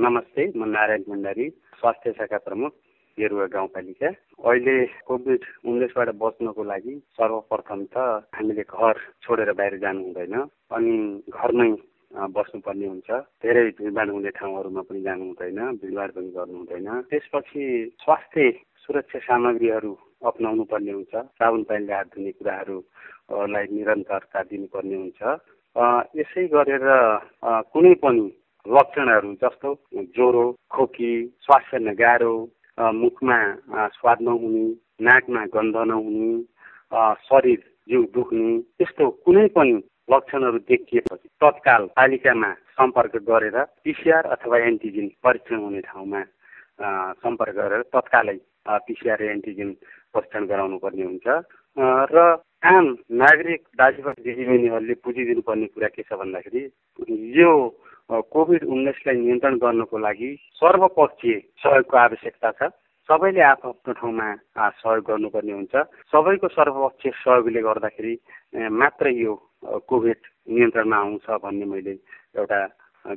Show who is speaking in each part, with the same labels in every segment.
Speaker 1: नमस्ते म नारायण भण्डारी स्वास्थ्य शाखा प्रमुख गेरुवा गाउँपालिका अहिले कोभिड उन्नाइसबाट बच्नको लागि सर्वप्रथम त हामीले घर छोडेर बाहिर जानु हुँदैन अनि घरमै बस्नुपर्ने हुन्छ। धेरै भिडभाड हुने ठाउँहरूमा पनि जानु हुँदैन भिडभाड पनि गर्नु हुँदैन। त्यसपछि स्वास्थ्य सुरक्षा सामग्रीहरू अप्नाउनु पर्ने हुन्छ। साबुन पानीले हात धुने कुराहरूलाई निरन्तरता दिनुपर्ने हुन्छ। यसै गरेर कुनै पनि लक्षणहरू जस्तो ज्वरो खोकी फेर्न गाह्रो मुखमा स्वाद नहुने नाकमा गन्ध नहुने शरीर जिउ दुख्ने त्यस्तो कुनै पनि लक्षणहरू देखिएपछि तत्काल पालिकामा सम्पर्क गरेर पिसिआर अथवा एन्टिजेन परीक्षण हुने ठाउँमा सम्पर्क गरेर तत्कालै पिसिआर एन्टिजेन परीक्षण गराउनु पर्ने हुन्छ र आम नागरिक दाजुभाइ दिदीबहिनीहरूले बुझिदिनु पर्ने कुरा के छ भन्दाखेरि यो कोभिड उन्नाइसलाई नियन्त्रण गर्नको लागि सर्वपक्षीय सहयोगको आवश्यकता छ। सबैले आफ्नो ठाउँमा सहयोग गर्नुपर्ने हुन्छ। सबैको सर्वपक्षीय सहयोगले गर्दाखेरि मात्र यो कोभिड नियन्त्रणमा आउँछ भन्ने मैले एउटा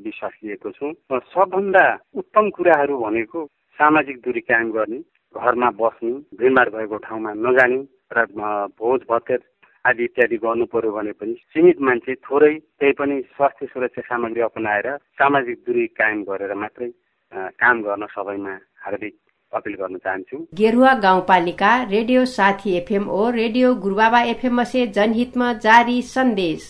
Speaker 1: विश्वास लिएको छु। सबभन्दा उत्तम कुराहरू भनेको सामाजिक दूरी कायम गर्ने घरमा बस्ने भिडभाड भएको ठाउँमा नजाने र भोज भतेर आदि इत्यादि गर्नु पर्यो भने पनि सीमित मान्छे थोरै त्यही पनि स्वास्थ्य सुरक्षा सामग्री अपनाएर सामाजिक दूरी कायम गरेर मात्रै काम गर्न सबैमा हार्दिक अपिल गर्न चाहन्छु।
Speaker 2: गेरुवा गाउँपालिका रेडियो साथी एफएम ओ रेडियो गुरुबाबा एफएम से जनहितमा जारी सन्देश।